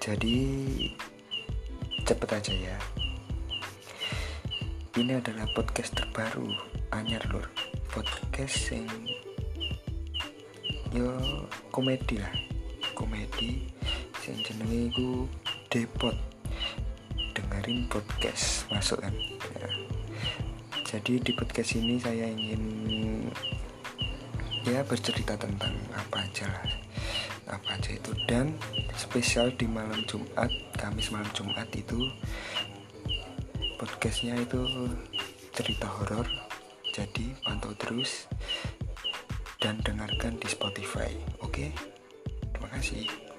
jadi cepet aja ya. Ini adalah podcast terbaru anyar lur. Podcast yang yo komedi lah. Komedi yang jenenge iku depot. Dengerin podcast masuk kan? Ya. jadi di podcast ini saya ingin ya bercerita tentang apa aja lah. Apa aja itu. Dan spesial di malam Jumat Kamis malam Jumat itu. Podcastnya itu cerita horor jadi pantau terus dan dengarkan di Spotify. Oke terima kasih